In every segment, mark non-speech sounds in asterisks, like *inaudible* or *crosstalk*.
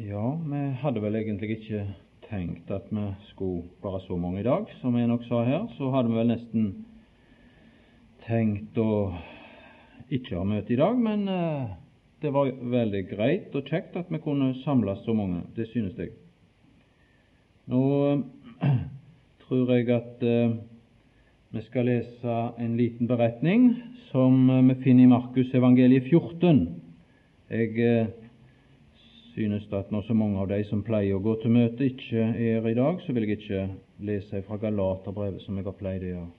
Ja, vi hadde vel egentlig ikke tenkt at vi skulle være så mange i dag. Som jeg nok sa her, så hadde vi vel nesten tenkt å ikke ha møte i dag, men eh, det var veldig greit og kjekt at vi kunne samles så mange. Det synes jeg. Nå *clears throat* tror jeg at eh, vi skal lese en liten beretning som eh, vi finner i Markus evangeliet 14. Jeg synes at når så mange av de som pleier å gå til møte, ikke er i dag, så vil jeg ikke lese fra Galaterbrevet, som jeg har pleid å gjøre.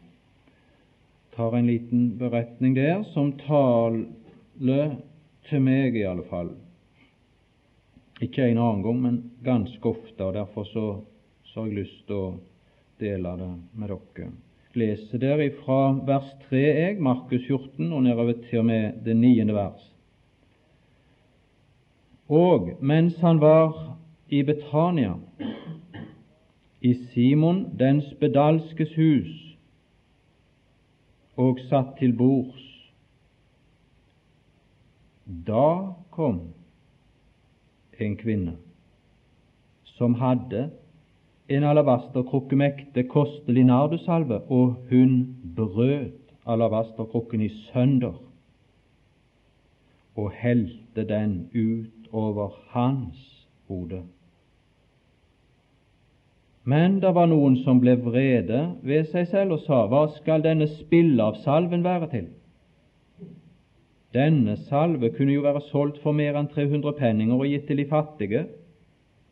tar en liten beretning der som taler til meg, i alle fall. Ikke en annen gang, men ganske ofte, og derfor så, så har jeg lyst til å dele det med dere. Leser der fra vers 3, jeg, Markus 14, og nedover til og med det niende vers. Og mens han var i Betania, i Simon den spedalskes hus, og satt til bords, da kom en kvinne som hadde en alabasterkrukke med ekte, kostelig nardusalve, og hun brøt alabasterkrukken i sønder og helte den ut over hans hode. Men det var noen som ble vrede ved seg selv og sa, hva skal denne salven være til? Denne salve kunne jo være solgt for mer enn 300 penninger og gitt til de fattige.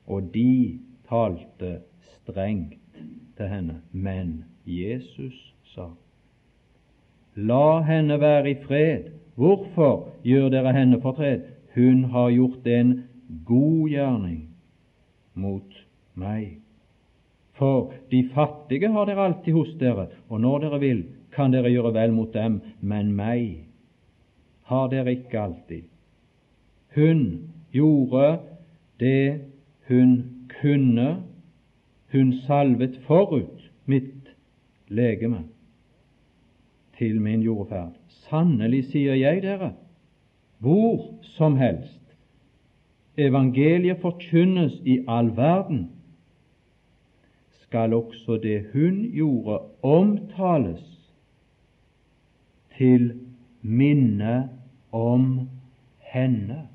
Og de talte strengt til henne. Men Jesus sa, La henne være i fred. Hvorfor gjør dere henne fortred? Hun har gjort en god gjerning mot meg. For de fattige har dere alltid hos dere, og når dere vil, kan dere gjøre vel mot dem, men meg har dere ikke alltid. Hun gjorde det hun kunne. Hun salvet forut mitt legeme til min jordferd. Sannelig sier jeg dere, hvor som helst evangeliet forkynnes i all verden, skal også det hun gjorde, omtales til minne om henne.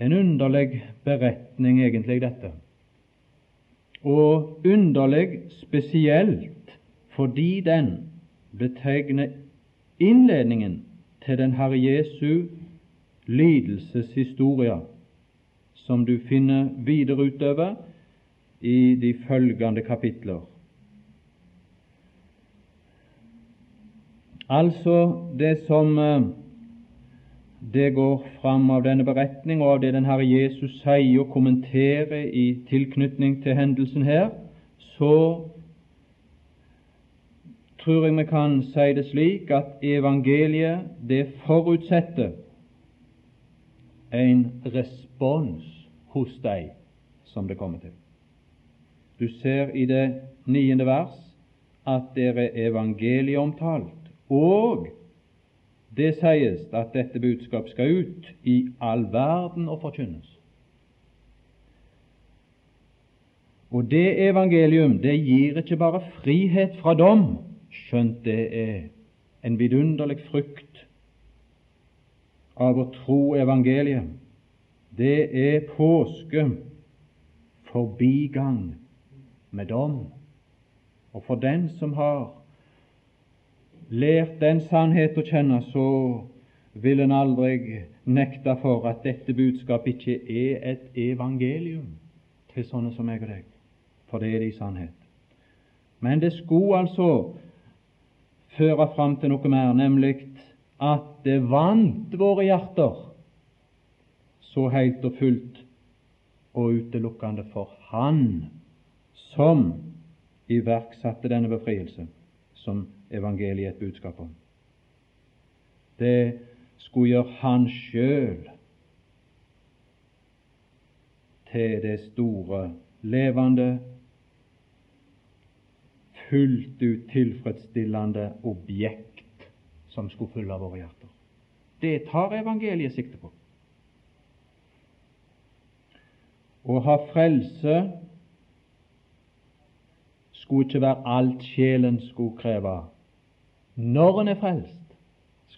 En underlig beretning, egentlig, dette. Og underlig spesielt fordi den betegner innledningen til den Herre Jesu lidelseshistorie, som du finner videre utover i de følgende kapitler. Altså det som eh, det går fram av denne beretning og av det den Herre Jesus sier og kommenterer i tilknytning til hendelsen her, så tror jeg vi kan si det slik at evangeliet det forutsetter en respons hos deg som det kommer til. Du ser i det niende vers at det er evangeliet omtalt, og det sies at dette budskap skal ut i all verden og forkynnes. Og det evangelium, det gir ikke bare frihet fra dom, skjønt det er en vidunderlig frykt av å tro evangeliet. Det er påske, forbigang med dom. Og for den som har lært den sannhet å kjenne, så vil en aldri nekte for at dette budskapet ikke er et evangelium til sånne som meg og deg, for det er det i sannhet. Men det skulle altså føre fram til noe mer, nemlig at det vant våre hjerter så helt og fullt og utelukkende for Han som iverksatte denne befrielse, som evangeliet et budskap om. Det skulle gjøre Han sjøl til det store, levende fullt ut tilfredsstillende objekt som skulle fylle våre hjerter. Det tar evangeliet sikte på. Å ha frelse skulle ikke være alt sjelen skulle kreve. Når en er frelst,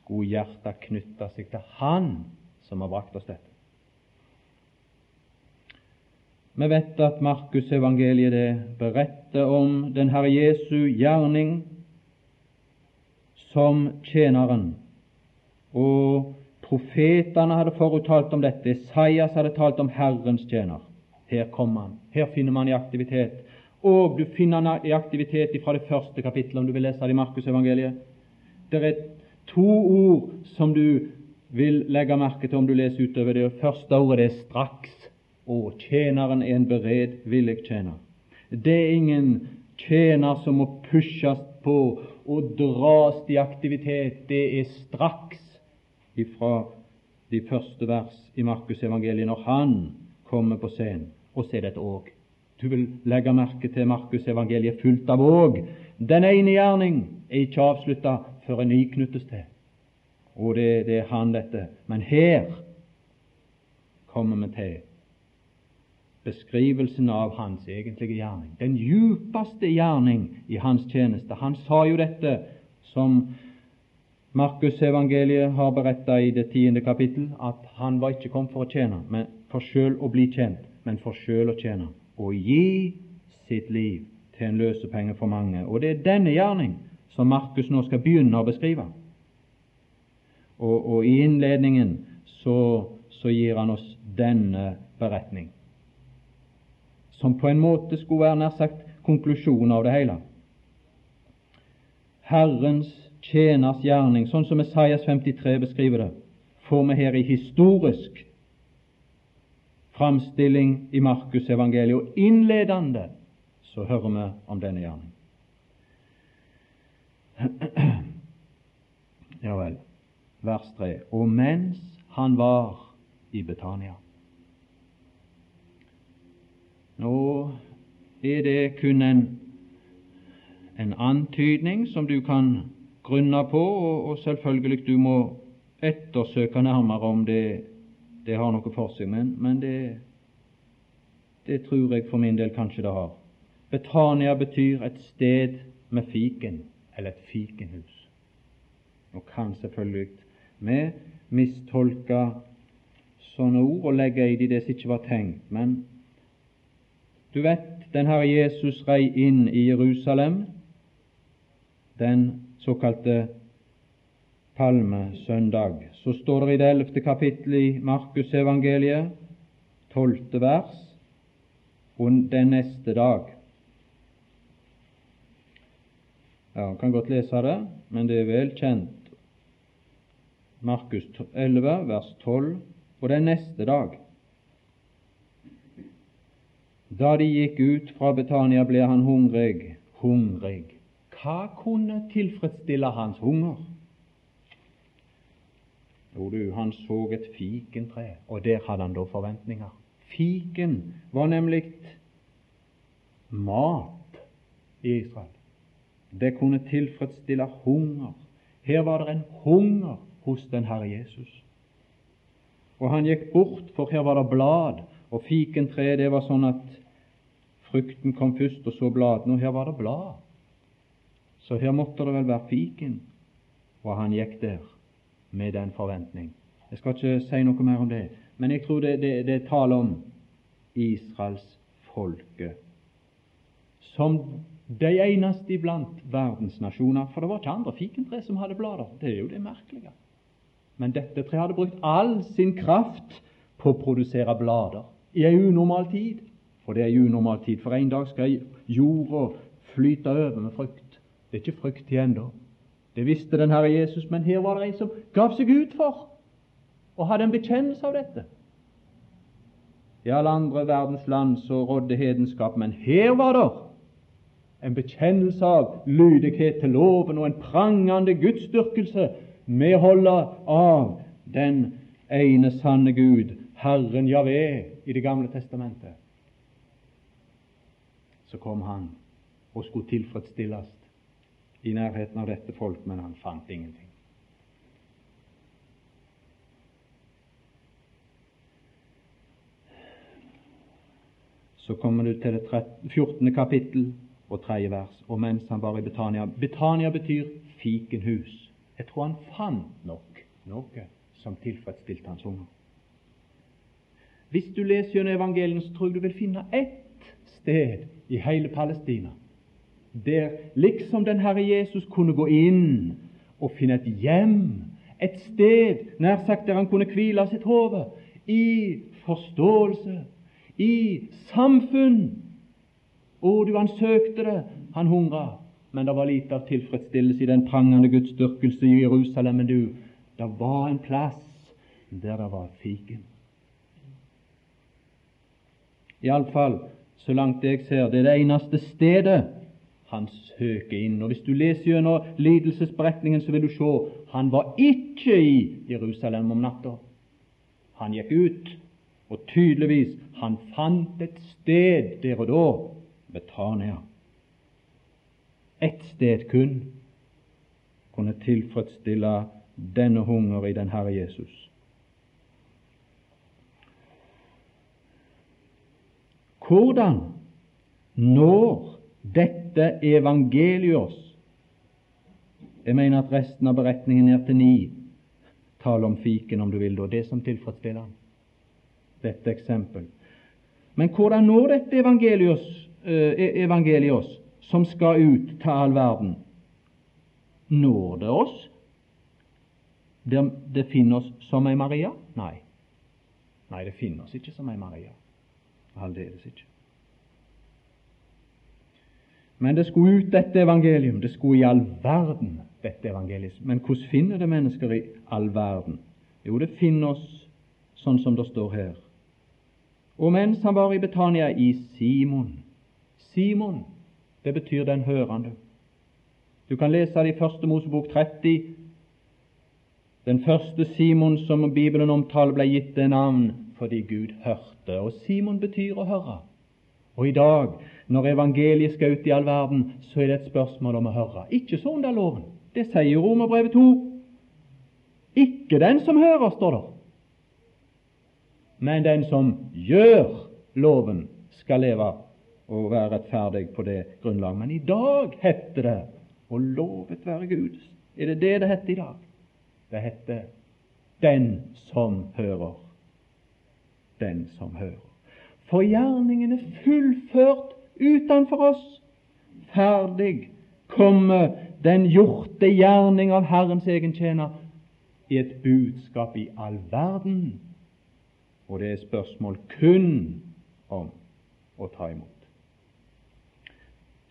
skulle hjertet knytte seg til Han som har brakt oss dette. Vi vet at Markus evangeliet det beretter om den Herre Jesu gjerning som tjeneren. Og profetene hadde foruttalt om dette. Isaias hadde talt om Herrens tjener. Her kommer han. Her finner man i aktivitet og du finner han i aktivitet fra det første kapittelet, om du vil lese det i Markusevangeliet. Det er to ord som du vil legge merke til om du leser utover det. Første ordet er 'straks'. Og tjeneren er en beredvillig tjener. Det er ingen tjener som må pushes på og dras til aktivitet. Det er straks ifra de første vers i Markusevangeliet når han kommer på scenen. Og så er det et òg. Du vil legge merke til Markus evangeliet fullt av òg. Den ene gjerning er ikke avslutta før en ny knyttes til. Og det, det er han, dette. Men her kommer vi til beskrivelsen av hans egentlige gjerning. Den djupeste gjerning i hans tjeneste. Han sa jo dette som Markus evangeliet har berettet i det tiende kapittel, at han var ikke kommet for å tjene, men for sjøl å bli tjent, men for sjøl å tjene å gi sitt liv til en løsepenge for mange. Og det er denne gjerning som Markus nå skal begynne å beskrive. Og, og i innledningen så, så, gir han oss denne beretning, som på en måte skulle være nær sagt konklusjonen av det hele. Herrens tjeners gjerning, sånn som Messias 53 beskriver det, får vi her i historisk framstilling i Markus evangeliet, og innledende så hører vi om denne gjerning. Ja vel, vers 3. Og mens han var i Betania Nå er det kun en, en antydning som du kan grunne på, og, og selvfølgelig du må ettersøke nærmere om det det har noe for seg, men, men det, det tror jeg for min del kanskje det har. Betania betyr et sted med fiken, eller et fikenhus. Nå kan selvfølgelig vi mistolke sånne ord og legge i de det som ikke var tenkt, men du vet, den Herre Jesus rei inn i Jerusalem den såkalte palmesøndag. Så står det i det ellevte kapittelet i Markusevangeliet, tolvte vers, og den neste dag. Ja, Man kan godt lese det, men det er vel kjent. Markus 11, vers 12, og den neste dag. Da de gikk ut fra Betania, ble han hungrig. Hungrig. Hva kunne tilfredsstille hans hunger? Jo, du, han så et fikentre, og der hadde han da forventninger. Fiken var nemlig mat i Israel. Det kunne tilfredsstille hunger. Her var det en hunger hos den Herre Jesus. Og han gikk bort, for her var det blad, og fikentreet det var sånn at frukten kom først, og så bladene, og her var det blad. Så her måtte det vel være fiken, og han gikk der med den forventning. Jeg skal ikke si noe mer om det, men jeg tror det, det, det er tale om Israels folke som de eneste iblant verdensnasjoner. For det var ikke andre fikentre som hadde blader. Det er jo det merkelige. Men dette treet hadde brukt all sin kraft på å produsere blader i en unormal tid. For det er jo unormal tid. For en dag skal jorda flyte over med frukt. Det er ikke frukt igjen da. Det visste den Herre Jesus, men her var det en som gav seg ut for og hadde en bekjennelse av dette. I alle andre verdens land så rådde hedenskap, men her var det en bekjennelse av lydighet til loven og en prangende gudsdyrkelse medholdet av den ene sanne Gud, Herren Javé, i Det gamle testamentet. Så kom han og skulle tilfredsstilles i nærheten av dette folk, men han fant ingenting. Så kommer du til det 14. kapittel og tredje vers. Og mens han var i Betania Betania betyr fikenhus. Jeg tror han fant nok noe som tilfredsstilte hans unger. Hvis du leser gjennom evangeliet, så tror jeg du vil finne ett sted i hele Palestina der liksom den Herre Jesus kunne gå inn og finne et hjem, et sted nær sagt der han kunne hvile sitt hode, i forståelse, i samfunn. Å, du, han søkte det, han hungra, men det var lite av tilfredsstillelse i den prangende gudsdyrkelse i Jerusalem. Men du, det var en plass der det var fiken. Iallfall, så langt jeg ser, det er det eneste stedet han søker inn. Og Hvis du leser gjennom lidelsesberetningen, så vil du se han var ikke i Jerusalem om natta. Han gikk ut, og tydeligvis han fant et sted der og da, Betania. Ett sted kun kunne tilfredsstille denne hunger i den Herre Jesus. Hvordan når dette evangeliet oss? Jeg mener at resten av beretningen ned til ni taler om fiken, om du vil, da. det som tilfredsstiller ham. Dette eksempel. Men hvordan når dette evangeliet oss, eh, evangelios som skal ut til all verden? Når det oss? Det, det finner oss som ei Maria? Nei. Nei, det finner oss ikke som ei Maria. Aldeles ikke. Men det skulle ut dette evangelium. Det skulle i all verden dette evangeliet. Men hvordan finner det mennesker i all verden? Jo, det finner oss sånn som det står her. Og mens han var i Betania, i Simon Simon, det betyr den hørende. Du kan lese det i Første Mosebok 30. Den første Simon som Bibelen omtaler, ble gitt det navn fordi Gud hørte. Og Simon betyr å høre. Og i dag, når evangeliet skal ut i all verden, så er det et spørsmål om å høre. Ikke så under loven. Det sier Romerbrevet 2. Ikke den som hører, står det. Men den som gjør loven, skal leve og være rettferdig på det grunnlag. Men i dag heter det å lovet være Gud. Er det det det heter i dag? Det heter den som hører den som hører. For gjerningen er fullført utenfor oss. Ferdig komme den gjorte gjerning av Herrens egen tjener i et budskap i all verden. Og det er spørsmål kun om å ta imot.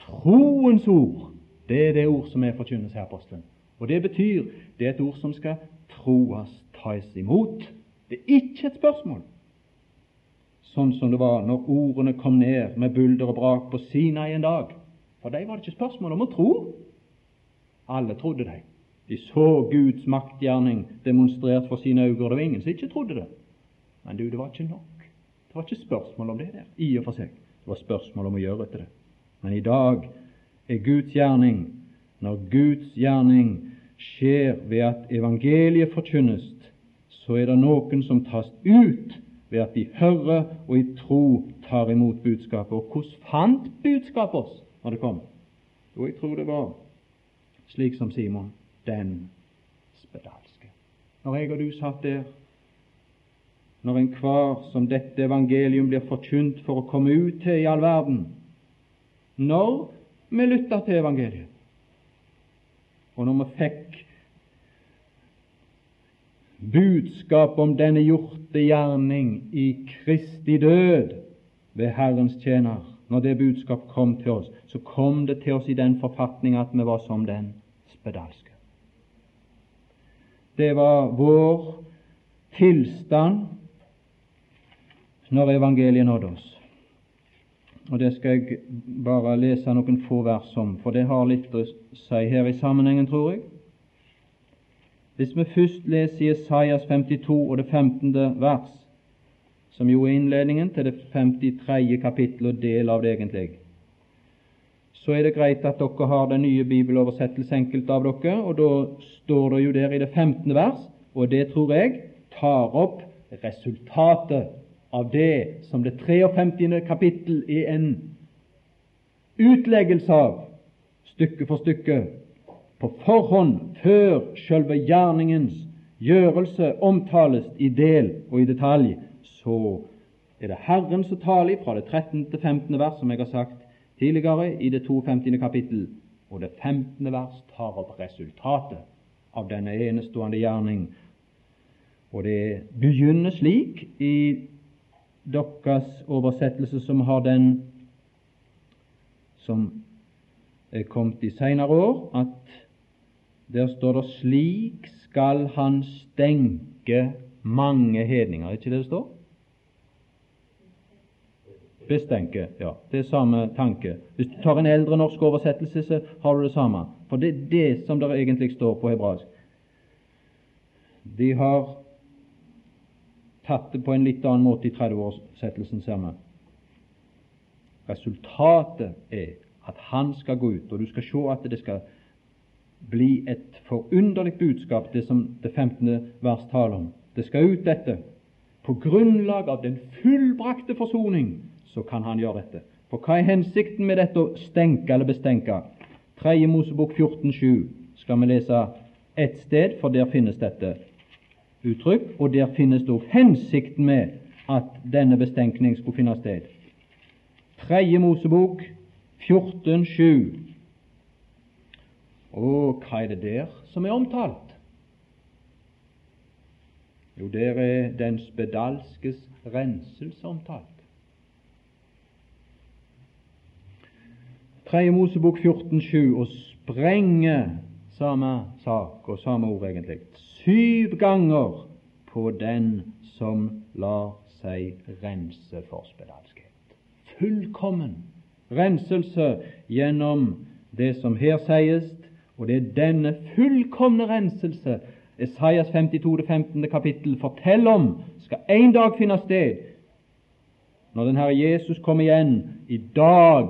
Troens ord, det er det ord som er forkynnes her, apostelen. Og det betyr det er et ord som skal troes, tas imot. Det er ikke et spørsmål sånn som det var når ordene kom ned med bulder og brak på Sinai en dag. For dem var det ikke spørsmål om å tro. Alle trodde dem. De så Guds maktgjerning demonstrert for sine øyne, og det var ingen som ikke trodde det. Men du, det var ikke nok. Det var ikke spørsmål om det der, i og for seg. Det var spørsmål om å gjøre etter det. Men i dag er Guds gjerning, når Guds gjerning skjer ved at evangeliet forkynnes, så er det noen som tas ut ved at de hører og i tro tar imot budskapet. Og hvordan fant budskapet oss når det kom? Jo, jeg tror det var slik som Simon den spedalske. Når jeg og du satt der, når enhver som dette evangelium blir forkynt for å komme ut til i all verden, når vi lytta til evangeliet, og når vi fikk budskap om denne gjorte gjerning i Kristi død ved Herrens tjener, når det budskap kom til oss, så kom det til oss i den forfatning at vi var som den spedalske. Det var vår tilstand når evangeliet nådde oss. Og Det skal jeg bare lese noen få vers om, for det har litt å si her i sammenhengen, tror jeg. Hvis vi først leser Jesajas 52 og det 15. vers, som jo er innledningen til det 53. kapittel og del av det egentlig, så er det greit at dere har den nye bibeloversettelse, enkelte av dere, og da står det jo der i det 15. vers, og det tror jeg tar opp resultatet av det som det 53. kapittel er en utleggelse av, stykke for stykke, på forhånd, før selve gjerningens gjørelse omtales i del og i detalj, så er det Herren som taler fra det 13. til 15. vers, som jeg har sagt tidligere, i det 52. kapittel, og det 15. vers tar opp resultatet av denne enestående gjerning. Og det begynner slik i deres oversettelse, som har den som er kommet i seinere år, at der står det 'slik skal han stenke mange hedninger'. Er ikke det det står? Bestenke. Ja, det er samme tanke. Hvis du tar en eldre norsk oversettelse, så har du det samme. For det er det som det egentlig står på hebraisk. De har tatt det på en litt annen måte i 30-årssettelsen, ser vi. Resultatet er at han skal gå ut, og du skal se at det skal bli et forunderlig budskap, det som det 15. vers taler om. Det skal ut dette. På grunnlag av den fullbrakte forsoning så kan han gjøre dette. For hva er hensikten med dette å stenke eller bestenke? 3. Mosebok 14,7 skal vi lese ett sted, for der finnes dette uttrykk, og der finnes det også hensikten med at denne bestenkning skulle finne sted. 3. Mosebok 14,7 og hva er det der som er omtalt? Jo, der er den spedalskes renselse omtalt. 3. Mosebok 14,7 å sprenge samme sak og samme ord, egentlig. Syv ganger på den som lar seg rense for spedalskhet. Fullkommen renselse gjennom det som her sies, og det er denne fullkomne renselse Esaias 52. 15. kapittel forteller om skal en dag finne sted når den Herre Jesus kommer igjen. I dag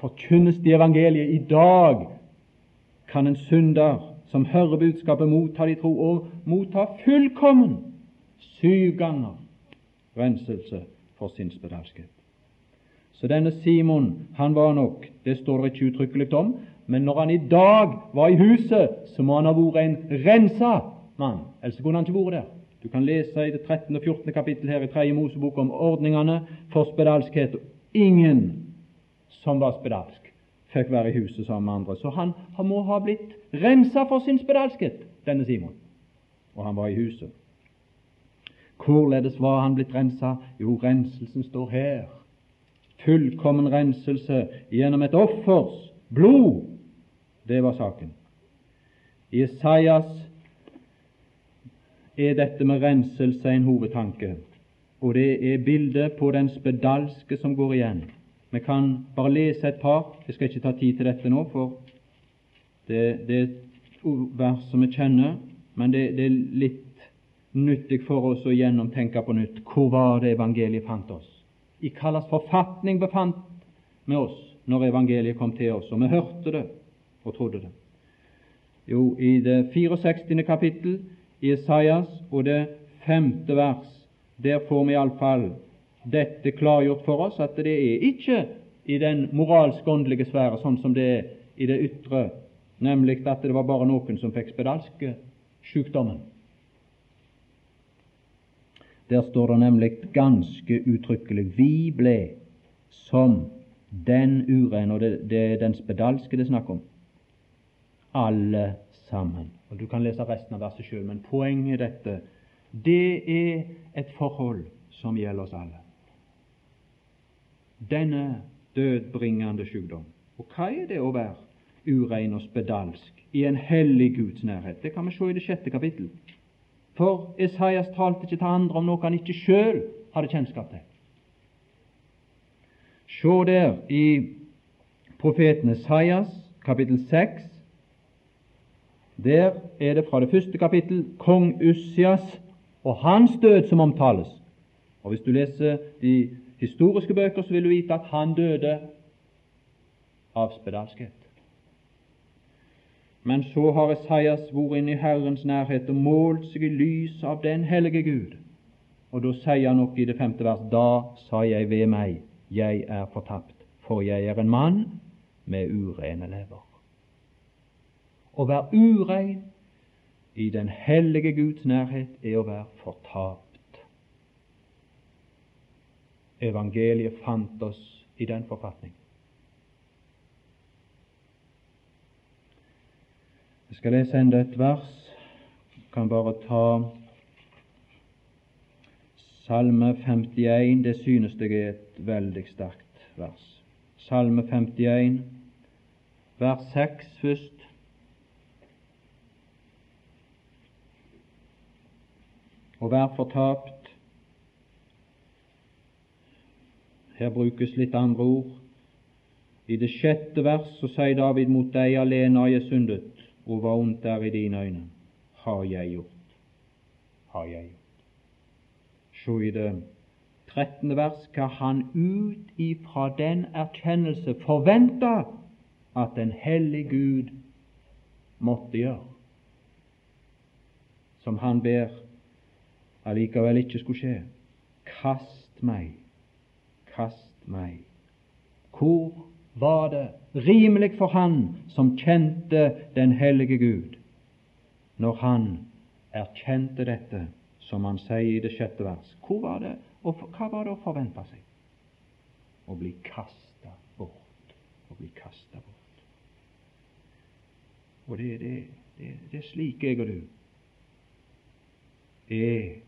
forkynnes det evangeliet. I dag kan en synder som hører budskapet, motta de tro, og motta fullkommen syv ganger renselse for sin spedalskhet. Så denne Simon, han var nok, det står det ikke uttrykkelig om, men når han i dag var i huset, så må han ha vært en rensa mann. Ellers kunne han ikke vært der. Du kan lese i det 13. og 14. kapittel her i 3. Mosebok om ordningene for spedalskhet. Ingen som var spedalsk, fikk være i huset sammen med andre. Så han, han må ha blitt rensa for sin spedalskhet, denne Simon. Og han var i huset. Hvorledes var han blitt rensa? Jo, renselsen står her. Fullkommen renselse gjennom et offers blod det var saken. I Isaias er dette med renselse en hovedtanke, og det er bildet på den spedalske som går igjen. Vi kan bare lese et par. Jeg skal ikke ta tid til dette nå, for det, det er vers som vi kjenner, men det, det, er litt nyttig for oss å gjennomtenke på nytt. Hvor var det evangeliet fant oss? I hva forfatning befant vi oss når evangeliet kom til oss, og vi hørte det og trodde det? Jo, i det 64. kapittel i Isaias og det femte vers, der får vi iallfall dette klargjort for oss, at det er ikke i den moralsk-åndelige sfære sånn som det er i det ytre, nemlig at det var bare noen som fikk spedalske sykdommen. Der står det nemlig ganske uttrykkelig Vi ble som den uren, og det, det er den spedalske det er snakk om alle sammen. Og Du kan lese resten av verset sjøl, men poenget er dette det er et forhold som gjelder oss alle. Denne dødbringende sykdom. Og hva er det å være urein og spedalsk i en hellig Guds nærhet? Det kan vi se i det sjette kapittel. For Esaias talte ikke til andre om noe han ikke sjøl hadde kjennskap til. Se der i profeten Esaias kapittel 6 der er det fra det første kapittel kong Ussias og hans død som omtales. Og Hvis du leser de historiske bøker, så vil du vite at han døde av spedalskhet. Men så har Esaias vært inne i Herrens nærhet og målt seg i lys av den hellige Gud. Og da sier han opp i det femte vers Da sa jeg ved meg, jeg er fortapt, for jeg er en mann med urene lever. Å være urein i den hellige Guds nærhet er å være fortapt. Evangeliet fant oss i den forfatning. Jeg skal lese enda et vers. Jeg kan bare ta Salme 51. Det synes jeg er et veldig sterkt vers. Salme 51, vers 6 først. Å være fortapt. Her brukes litt andre ord. I det sjette vers så sier David mot deg alene har jeg syndet, og hva ondt er i dine øyne, har jeg gjort. Har jeg gjort. Se i det trettende vers skal han ut ifra den erkjennelse forvente at den hellige Gud måtte gjøre, som han ber allikevel ikke skulle skje. Kast meg, kast meg. Hvor var det rimelig for han som kjente den hellige Gud, når han erkjente dette, som han sier i det sjette vers? Hvor var det, og hva var det å forvente seg? Å bli kasta bort. Å bli kasta bort. Og det, det, det, det er slik jeg og du er.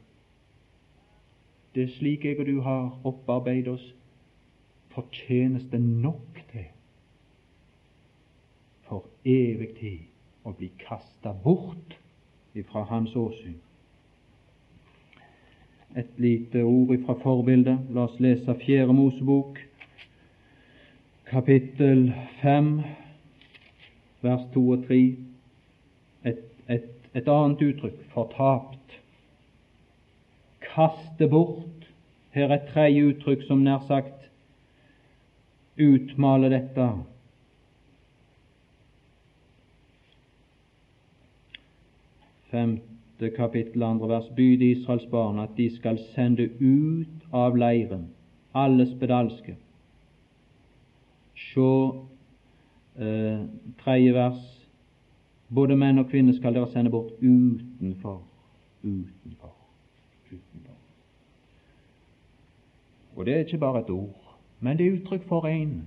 Det er slik jeg og du har opparbeidet oss fortjeneste nok til for evig tid å bli kasta bort ifra Hans åsyn. Et lite ord ifra forbildet. La oss lese Fjerde Mosebok, kapittel 5, vers 2 og 3. Et, et, et annet uttrykk fortapt. Kaste bort. Her er tredje uttrykk som nær sagt utmaler dette. Femte kapittel, andre vers. Byd Israels barn at de skal sende ut av leiren alle spedalske. Se eh, tredje vers. Både menn og kvinner skal dere sende bort. Utenfor. Utenfor. Og det er ikke bare et ord, men det er uttrykk for en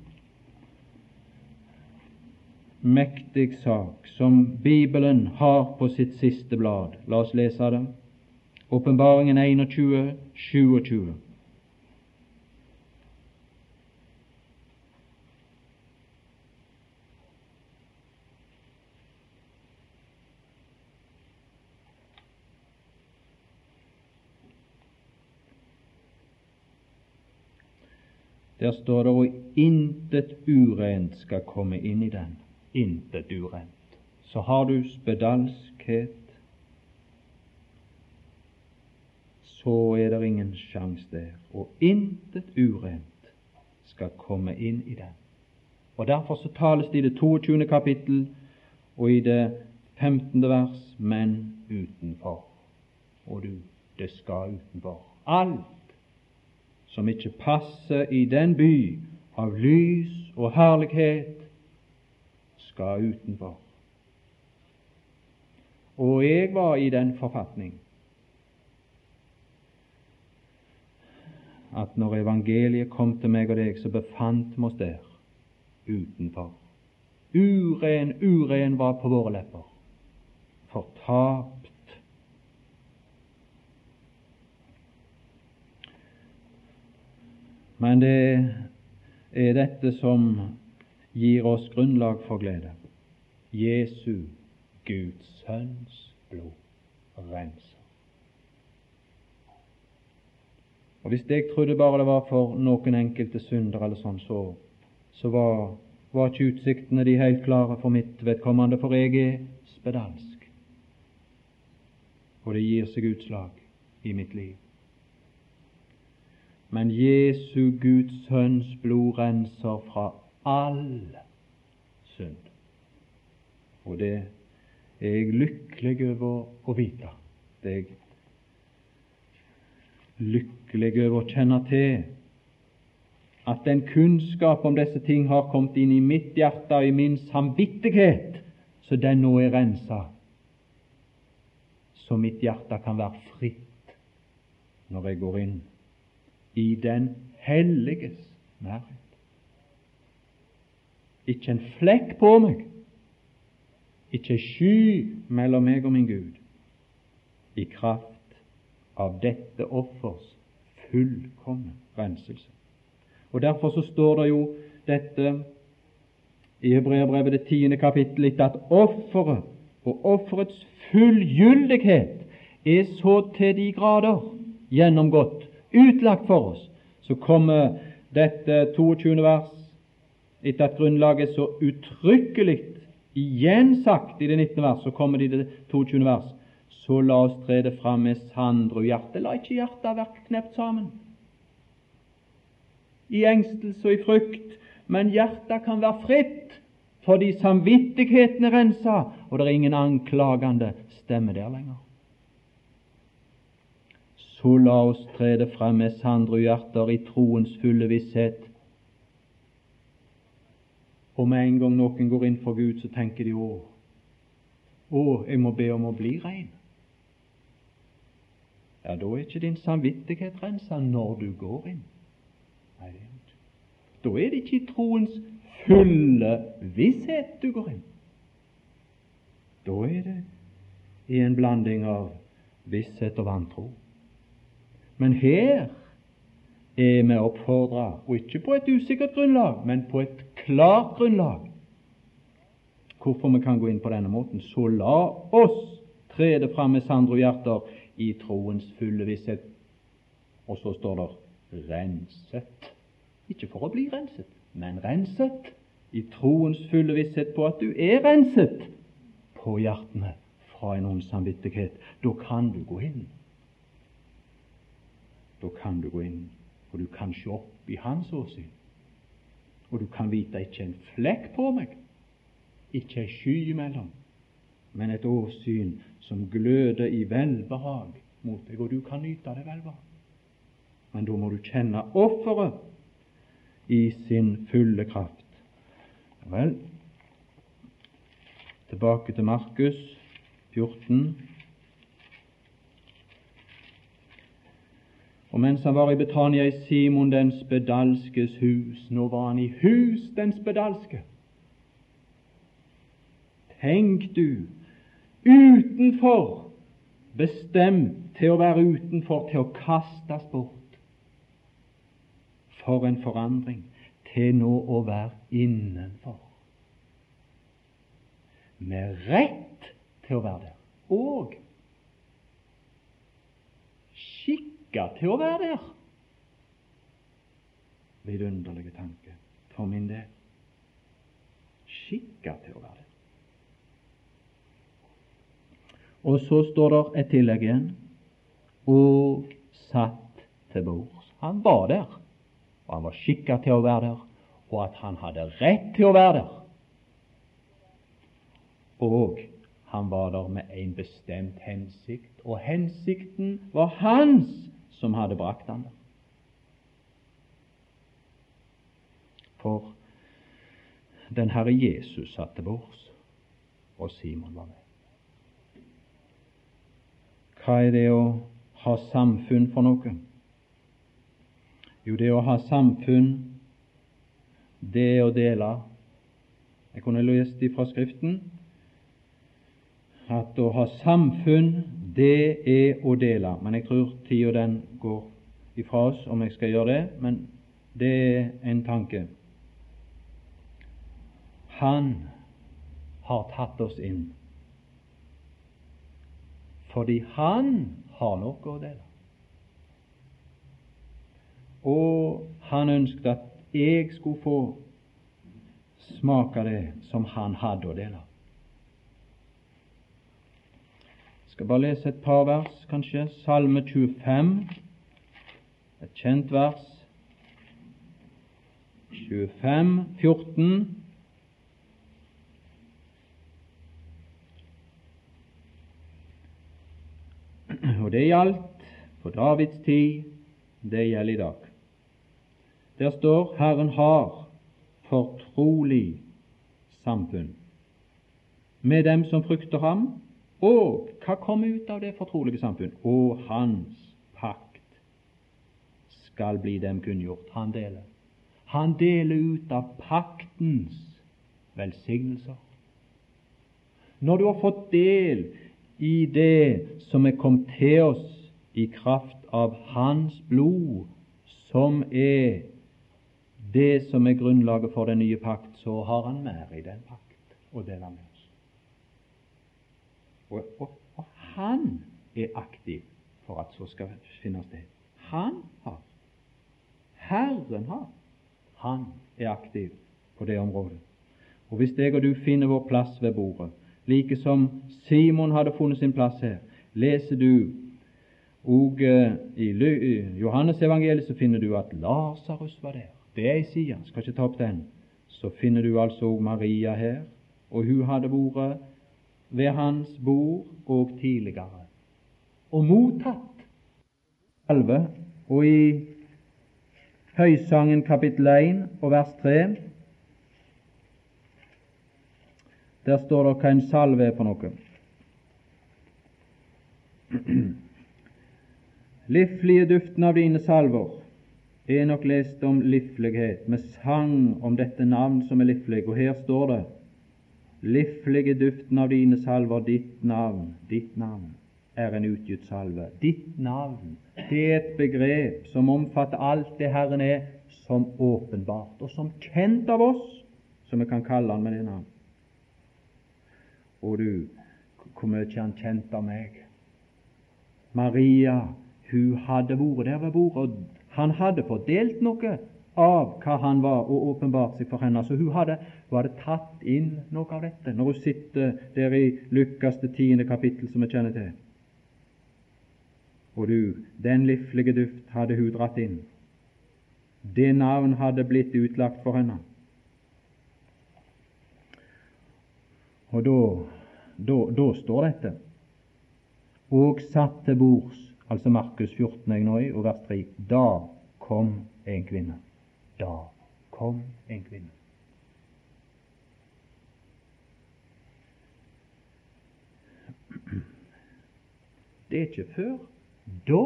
mektig sak som Bibelen har på sitt siste blad. La oss lese det. Åpenbaringen 21, 27. Der står det og intet urent skal komme inn i den. Intet urent. Så har du spedalskhet, så er det ingen sjanse der. Og intet urent skal komme inn i den. Og Derfor så tales det i det 22. kapittel og i det 15. vers men utenfor. Og du, det skal utenfor. Alt som ikke passer i den by av lys og herlighet, skal utenfor. Og jeg var i den forfatning at når evangeliet kom til meg og deg, så befant vi oss der utenfor. Uren, uren var på våre lepper. Fortapt Men det er dette som gir oss grunnlag for glede. Jesu, Guds sønns blod, renser. Og Hvis jeg trodde bare det var for noen enkelte synder, eller sånn, så, så var, var ikke utsiktene de helt klare for mitt vedkommende, for jeg er spedalsk. Og det gir seg utslag i mitt liv. Men Jesu Guds Sønns blod renser fra all synd. Og det er jeg lykkelig over å vite. Det er jeg lykkelig over å kjenne til at den kunnskap om disse ting har kommet inn i mitt hjerte og i min samvittighet, så den nå er rensa, så mitt hjerte kan være fritt når jeg går inn i den helliges nærhet. Ikke en flekk på meg, ikke sky mellom meg og min Gud, i kraft av dette offers fullkomne renselse. Og Derfor så står det jo dette i Hebreabrevet det tiende kapittel at offeret og offerets fullgyldighet er så til de grader gjennomgått, utlagt for oss, så kommer dette 22. vers etter at grunnlaget er så uttrykkelig igjen sagt i det 19. vers, så kommer det i det 22. vers. Så la oss tre det fram med sandru hjerte. La ikke hjertet være knept sammen i engstelse og i frykt, men hjertet kan være fritt fordi samvittigheten er rensa, og det er ingen anklagende stemme der lenger. Så la oss tre det frem med sandre hjerter i troens fulle visshet. Og med en gang noen går inn for Gud, så tenker de å, å, jeg må be om å bli rein. Ja, da er ikke din samvittighet rensa når du går inn. Nei. Da er det ikke i troens fulle visshet du går inn. Da er det i en blanding av visshet og vantro. Men her er vi oppfordra, og ikke på et usikkert grunnlag, men på et klart grunnlag, hvorfor vi kan gå inn på denne måten. Så la oss tre det fram med sandro hjerter i troens fulle visshet. Og så står det renset. Ikke for å bli renset, men renset i troens fulle visshet på at du er renset på hjertene fra en ond samvittighet. Da kan du gå inn. Da kan du gå inn, og du kan se opp i hans åsyn. Og du kan vite ikke en flekk på meg, ikke ei sky imellom, men et åsyn som gløder i velbehag mot deg, og du kan nyte det velbehag. Men da må du kjenne offeret i sin fulle kraft. Vel, tilbake til Markus 14. Og mens han var i Betania i Simon den spedalskes hus Nå var han i hus den spedalske. Tenk du, utenfor, bestemt til å være utenfor, til å kastes bort for en forandring til nå å være innenfor. Med rett til å være der, og skikka til å være der. Vidunderlige tanke for min del. Skikka til å være der. Og så står det et tillegg igjen og satt til bords. Han var der og han var skikka til å være der, og at han hadde rett til å være der. Og han var der med en bestemt hensikt, og hensikten var hans som hadde brakt ham. For den Herre Jesus satt til bords, og Simon var med. Hva er det å ha samfunn for noe? Jo, det å ha samfunn, det er å dele. Jeg kunne lest fra Skriften at å ha samfunn, det er å dele. Men jeg tror tida den går ifra oss om jeg skal gjøre det. Men det er en tanke. Han har tatt oss inn fordi han har noe å dele. Og han ønsket at jeg skulle få smake det som han hadde å dele. Jeg skal bare lese et par vers, kanskje. Salme 25, et kjent vers. 25, 14. Og det gjaldt på Davids tid, det gjelder i dag. Der står 'Herren har fortrolig samfunn med dem som frykter ham', og hva kommer ut av det fortrolige samfunn? Og hans pakt skal bli dem kunngjort. Han deler. Han deler ut av paktens velsignelser. Når du har fått del i det som er kommet til oss i kraft av Hans blod, som er det som er grunnlaget for den nye pakt, så har Han mer i den pakt å dele med. Og, og, og Han er aktiv for at så skal finne sted. Han har. Herren har. Han er aktiv på det området. Og Hvis jeg og du finner vår plass ved bordet, like som Simon hadde funnet sin plass her, leser du og uh, i Johannes evangeliet så finner du at Lasarus var der. Det er ei side, skal ikke ta opp den. Så finner du altså Maria her, og hun hadde vært ved hans bord og tidligere og mottatt salve. Og i Høysangen kapittel 1 og vers 3 der står det hva en salve er for noe. *clears throat* Liflige duften av dine salver. Enok leste om liflighet, med sang om dette navn som er liflig, og her står det Liflige duften av dine salver, ditt navn, ditt navn er en utgitt salve. Ditt navn, det er et begrep som omfatter alt det Herren er, som åpenbart, og som kjent av oss, som vi kan kalle Han med det navn. Og du, hvor mye han kjent av meg? Maria hun hadde vært der ved bordet, og han hadde fordelt noe av hva han var, og åpenbart seg for henne. Så hun hadde, hun hadde tatt inn noe av dette når hun sitter der i Lukas det tiende kapittel, som vi kjenner til. Og du, den liflige duft hadde hun dratt inn. Det navn hadde blitt utlagt for henne. Og da, da, da står dette og satt til bords altså Markus 14 jeg og vers 3. Da kom en kvinne. Da kom en kvinne. Det er ikke før da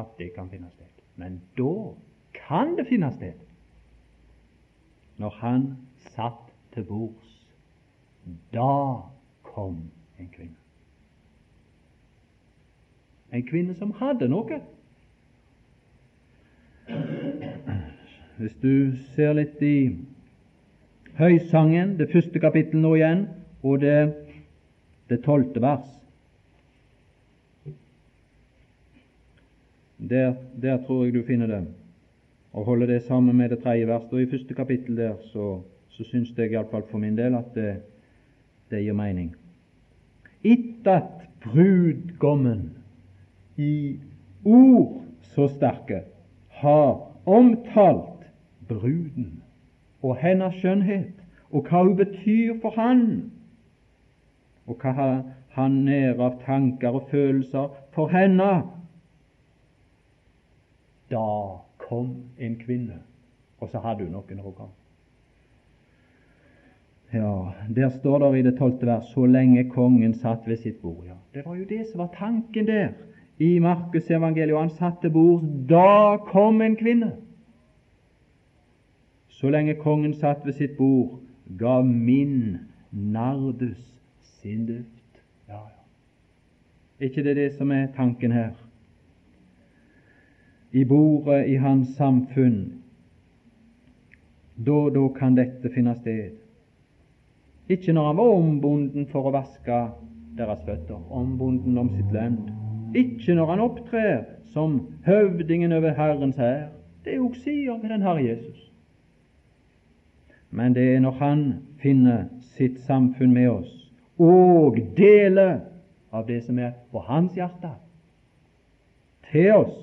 at det kan finne sted, men da kan det finne sted. Når han satt til bords, da kom en kvinne. En kvinne som hadde noe. Hvis du ser litt i Høysangen, det første kapittel nå igjen, og det, det tolvte vers der, der, tror jeg du finner det. Og holder det sammen med det tredje verset. Og i første kapittel der så, så syns jeg iallfall for min del at det, det gir mening. Etter at brudgommen i ord så sterke har omtalt bruden og hennes skjønnhet, og hva hun betyr for han, og hva han er av tanker og følelser for henne. Da kom en kvinne, og så hadde hun noen komme. Ja, Der står det i det tolvte vers så lenge kongen satt ved sitt bord. Ja, Det var jo det som var tanken der i Markus evangeliet, og han satte bord. Da kom en kvinne. Så lenge kongen satt ved sitt bord, gav min nardus sin duft. Ja, ja. ikke det det som er tanken her? I bordet i hans samfunn, da da kan dette finne sted. Ikke når han var ombonden for å vaske deres føtter, ombonden om sitt lønn ikke når han opptrer som høvdingen over Herrens hær. Det er jo sier med den Herre Jesus. Men det er når han finner sitt samfunn med oss og deler av det som er på hans hjerte, til oss,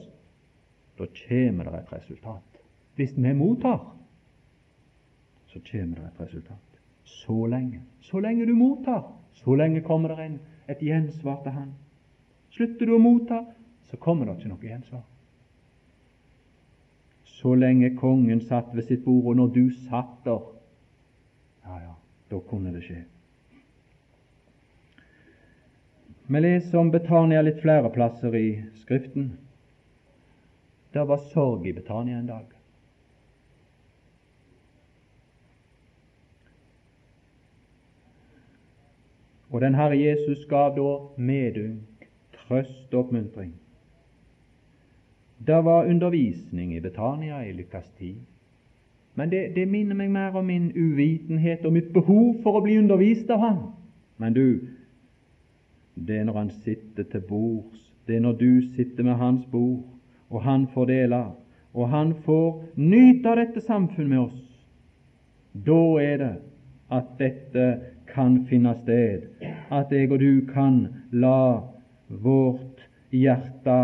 da kommer det et resultat. Hvis vi mottar, så kommer det et resultat. Så lenge. Så lenge du mottar, så lenge kommer det en, et gjensvar til Han. Slutter du å motta, så kommer det ikke noe gjensvar. Så lenge kongen satt ved sitt bord, og når du satt der, ja, ja, da kunne det skje. Vi leser om Betania litt flere plasser i Skriften. Det var sorg i Betania en dag. Og den Herre Jesus gav da medynk, trøst og oppmuntring. Det var undervisning i Betania i Lukas 10. Men det, det, minner meg mer om min uvitenhet og mitt behov for å bli undervist av ham. Men du, det er når Han sitter til bords, det er når du sitter med Hans bord, og Han får dele, og Han får nyte av dette samfunn med oss. Da er det at dette kan finne sted, at jeg og du kan la vårt hjerte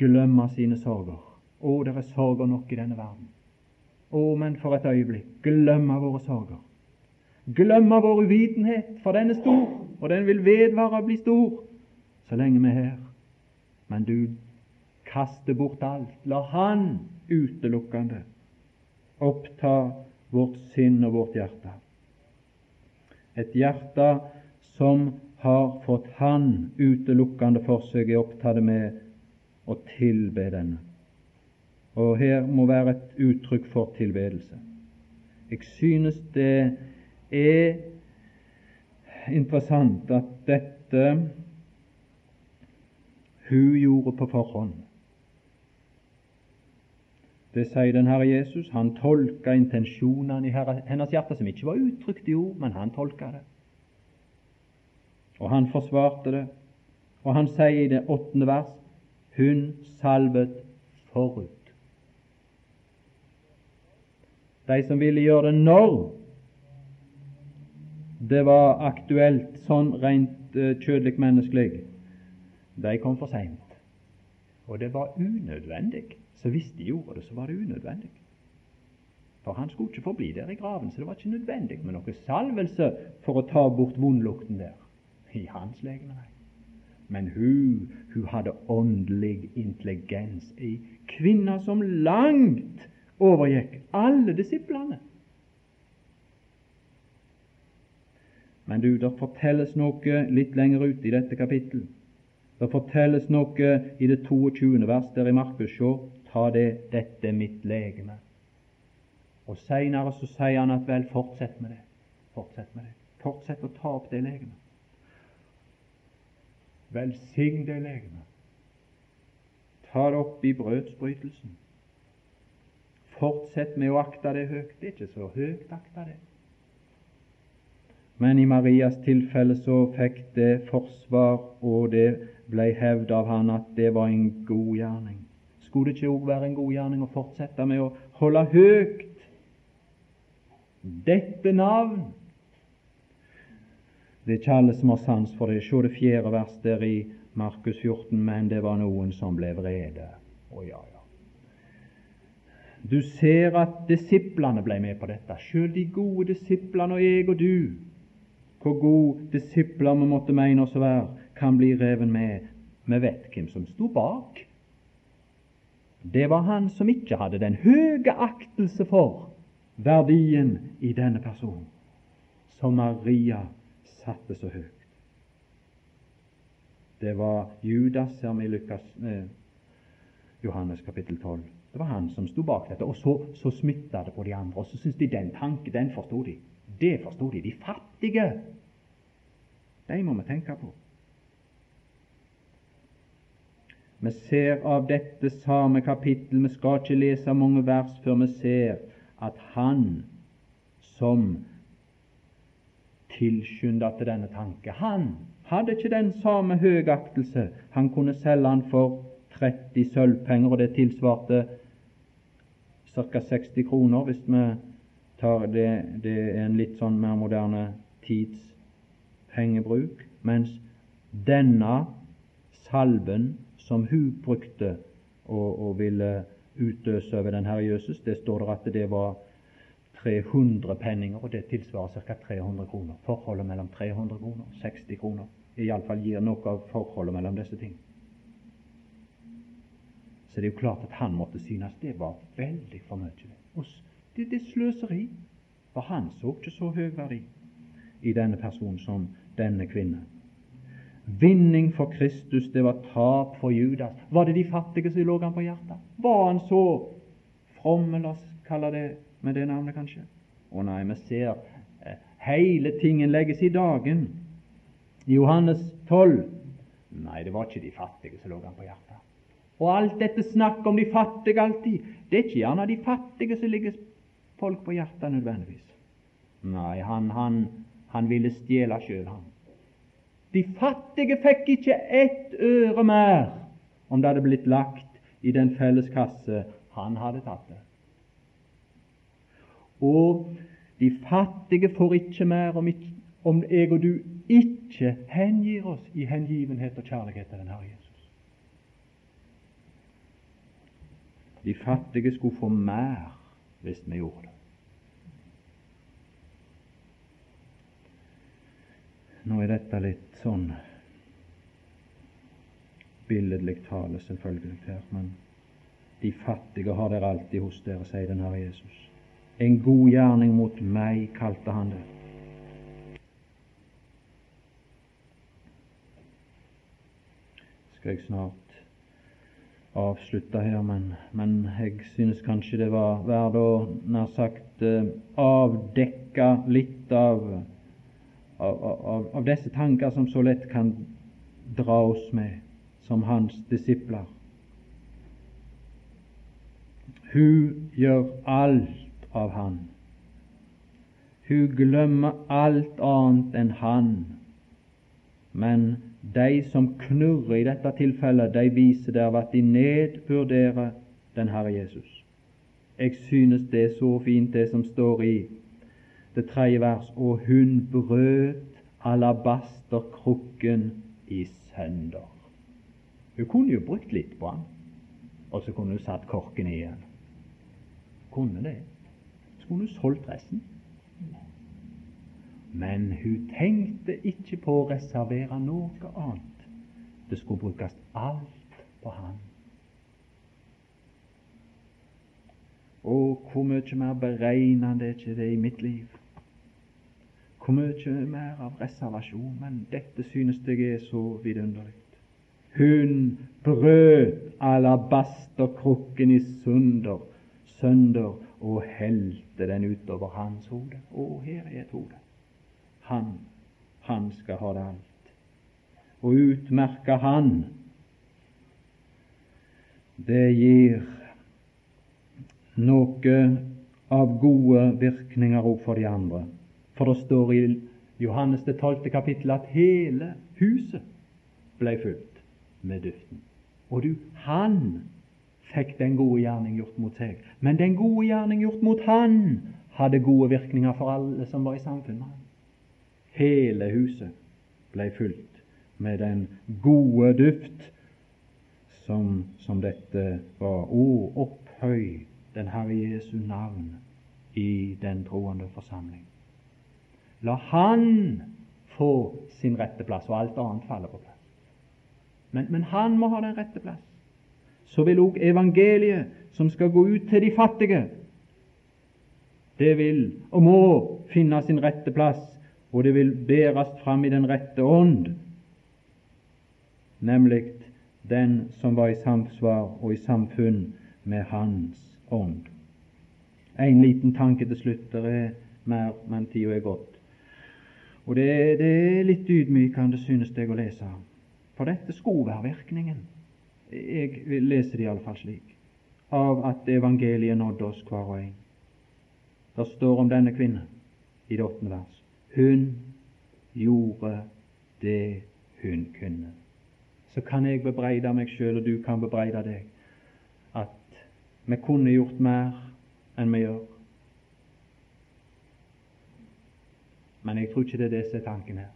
glemme sine sorger. Å, det er sorger nok i denne verden. Å, men for et øyeblikk glemme våre sorger. Glemme vår uvitenhet, for den er stor, og den vil vedvare å bli stor så lenge vi er her. Men du kaster bort alt. La Han utelukkende oppta vårt sinn og vårt hjerte. Et hjerte som har fått Han utelukkende for seg, er opptatt med å tilbe denne. Og her må være et uttrykk for tilbedelse. Jeg synes det er interessant at dette hun gjorde på forhånd. Det sier den Herre Jesus. Han tolka intensjonene i hennes hjerte, som ikke var uttrykt i ord, men han tolka det. Og han forsvarte det. Og han sier i det åttende vers hun salvet forut. De som ville gjøre det når det var aktuelt, sånn rent uh, kjødelig menneskelig, de kom for seint. Og det var unødvendig. Så hvis de gjorde det, så var det unødvendig. For han skulle ikke forbli der i graven, så det var ikke nødvendig med noe salvelse for å ta bort vondlukten der i hans legeme. Men hun, hun hadde åndelig intelligens, ei kvinne som langt overgikk alle disiplene. Men du, det fortelles noe litt lenger ute i dette kapittelet. Det fortelles noe i det 22. vers der i Markus. Sjå, ta det, dette mitt legeme. Og Seinere så sier han at vel, fortsett med det. Fortsett med det. Fortsett å ta opp det legemet. Velsign det legemet. Ta det opp i brødsbrytelsen. Fortsett med å akte det høyt. Det er ikke så høyt akta det. Men i Marias tilfelle så fikk det forsvar, og det ble hevd av han at det var en god gjerning. Skulle det ikke òg være en god gjerning å fortsette med å holde høyt dette navn? Det er ikke alle som har sans for det. Se det fjerde vers der i Markus 14. Men det var noen som ble vrede. Å ja, ja. Du ser at disiplene ble med på dette, sjøl de gode disiplene og jeg og du. Hvor gode disipler vi måtte mene oss å være, kan bli reven med. Vi vet hvem som sto bak. Det var han som ikke hadde den høye aktelse for verdien i denne personen, som Maria satte så høyt. Det var Judas, ser vi i Lukas, eh, Johannes kapittel 12. Det var han som sto bak dette. Og så, så smitta det på de andre. Og så syntes de den tanken, den forsto de. Det forsto de. De fattige, de må vi tenke på. Vi ser av dette samme kapittel, vi skal ikke lese mange vers før vi ser at han som tilskynda til denne tanke, han hadde ikke den samme høgaktelse. Han kunne selge han for 30 sølvpenger, og det tilsvarte ca. 60 kroner hvis vi tar det, det er en litt sånn mer moderne tids pengebruk, mens denne salven som hun brukte og, og ville utøse over den Herre Jesus, det står der at det var 300 penninger, og det tilsvarer ca. 300 kroner. Forholdet mellom 300 kroner og 60 kroner iallfall gir noe av forholdet mellom disse ting. Så det er jo klart at han måtte synes det var veldig for mye. Det, det, er sløseri. For han så ikke så høy verdi i denne personen som denne kvinnen. Vinning for Kristus, det var tap for Judas. Var det de fattige som lå han på hjertet? Var han så from, la oss kalle det med det navnet, kanskje? Å nei, vi ser eh, hele tingen legges i dagen. Johannes 12 Nei, det var ikke de fattige som lå han på hjertet. Og alt dette snakk om de fattige alltid, det er ikke gjerne de fattige som ligger folk på hjertet nødvendigvis. Nei, han, han, han ville stjele sjøl, han. De fattige fikk ikke ett øre mer om det hadde blitt lagt i den felles kasse han hadde tatt det. Og de fattige får ikke mer om, ikke, om jeg og du ikke hengir oss i hengivenhet og kjærlighet til den Herre Jesus. De fattige skulle få mer hvis vi gjorde det. Nå er dette litt sånn billedlig tale, selvfølgelig, her, men de fattige har dere alltid hos dere, sier den Herre Jesus. En god gjerning mot meg, kalte han det. Skal jeg snart avslutte her, men, men jeg synes kanskje det var verdt å nær sagt eh, avdekke litt av av, av, av disse tanker som så lett kan dra oss med som hans disipler. Hun gjør alt av Han. Hun glemmer alt annet enn Han. Men de som knurrer i dette tilfellet, de viser der at de nedvurderer den Herre Jesus. Jeg synes det er så fint, det som står i det tredje vers, og hun brøt alabasterkrukken i sønder. Hun kunne jo brukt litt på den, og så kunne hun satt korken igjen. Kunne det. Så kunne hun solgt resten. Men hun tenkte ikke på å reservere noe annet. Det skulle brukes alt på Han. Og hvor mye mer beregnende er ikke det i mitt liv? Hvor mye mer av reservasjon, men dette synes jeg er så vidunderlig. Hun brøt alabasterkrukken i sunder, sønder og helte den utover hans hode. Å, her er et hode. Han, han skal ha det alt. Og utmerke han, det gir noe av gode virkninger òg for de andre. For det står i Johannes det tolvte kapittel at hele huset ble fylt med duften. Og du, han fikk den gode gjerning gjort mot seg. Men den gode gjerning gjort mot han hadde gode virkninger for alle som var i samfunnet. Hele huset ble fylt med den gode duft som, som dette var. Å, opphøy den Herre Jesu navn i den troende forsamling. La Han få sin rette plass, og alt annet faller på plass. Men, men han må ha den rette plass. Så vil òg evangeliet, som skal gå ut til de fattige, det vil og må finne sin rette plass, og det vil bæres fram i den rette ånd, nemlig den som var i samsvar og i samfunn med Hans ånd. En liten tanke til slutt. Det er mer, men tida er gått. Og det, det er litt ydmykende, synes jeg, å lese. For dette skulle være virkningen. Jeg leser det iallfall slik. Av at evangeliet nådde oss hver og en. Det står om denne kvinnen i det åttende vers. Hun gjorde det hun kunne. Så kan jeg bebreide meg sjøl, og du kan bebreide deg, at vi kunne gjort mer enn vi gjør. Men jeg tror ikke det er det som er tanken her.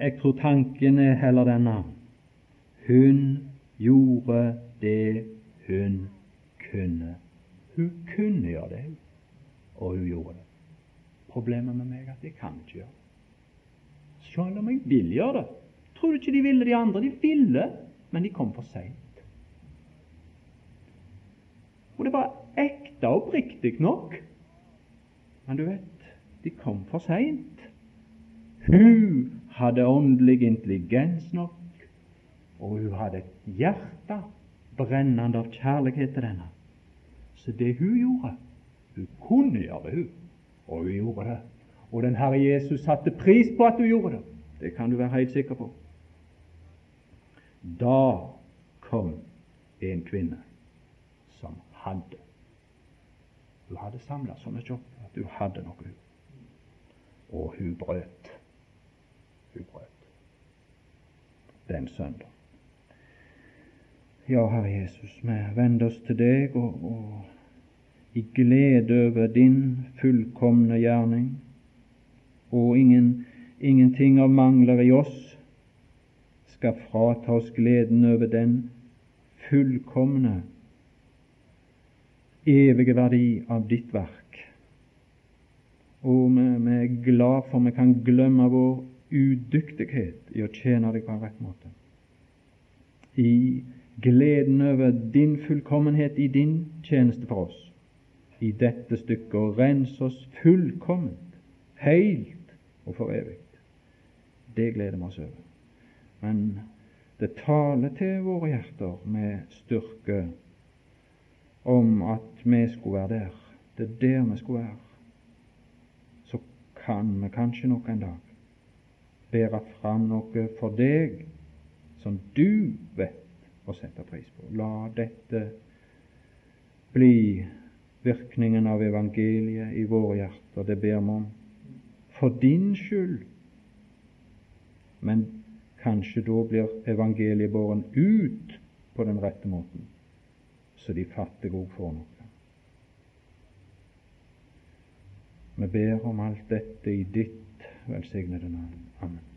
Jeg tror tanken er heller denne. Hun gjorde det hun kunne. Hun kunne gjøre det, og hun gjorde det. Problemet med meg er at jeg kan ikke gjøre det. Selv om jeg vil gjøre det, Tror du ikke de ville, de andre? De ville, men de kom for seint. Og det var ekte og oppriktig nok, men du vet, de kom for seint. Hun hadde åndelig intelligens nok, og hun hadde et hjerte brennende av kjærlighet til denne. Så det hun gjorde Hun kunne gjøre det, hun, og hun gjorde det. Og den Herre Jesus satte pris på at hun gjorde det. Det kan du være helt sikker på. Da kom en kvinne som hadde Hun hadde samla så mye opp at hun hadde noe, og hun brøt. Hun brøt den søndag. Ja, Herre Jesus, vi vender oss til deg og, og i glede over din fullkomne gjerning, og ingen, ingenting av mangler i oss skal frata oss gleden over den fullkomne, evige verdi av ditt verk. Og vi, vi er glad for vi kan glemme vår udyktighet i å tjene deg på en rett måte. I gleden over din fullkommenhet i din tjeneste for oss i dette stykket, og rens oss fullkomment, helt og for evig. Det gleder vi oss over. Men det taler til våre hjerter med styrke om at vi skulle være der. Det er der vi skulle være. Så kan vi kanskje nok en dag bære fram noe for deg som du vet å sette pris på. La dette bli virkningen av evangeliet i våre hjerter. Det ber vi om for din skyld. Men Kanskje da blir evangeliet båren ut på den rette måten, så de fattige òg får noe. Vi ber om alt dette i ditt velsignede navn. Amen.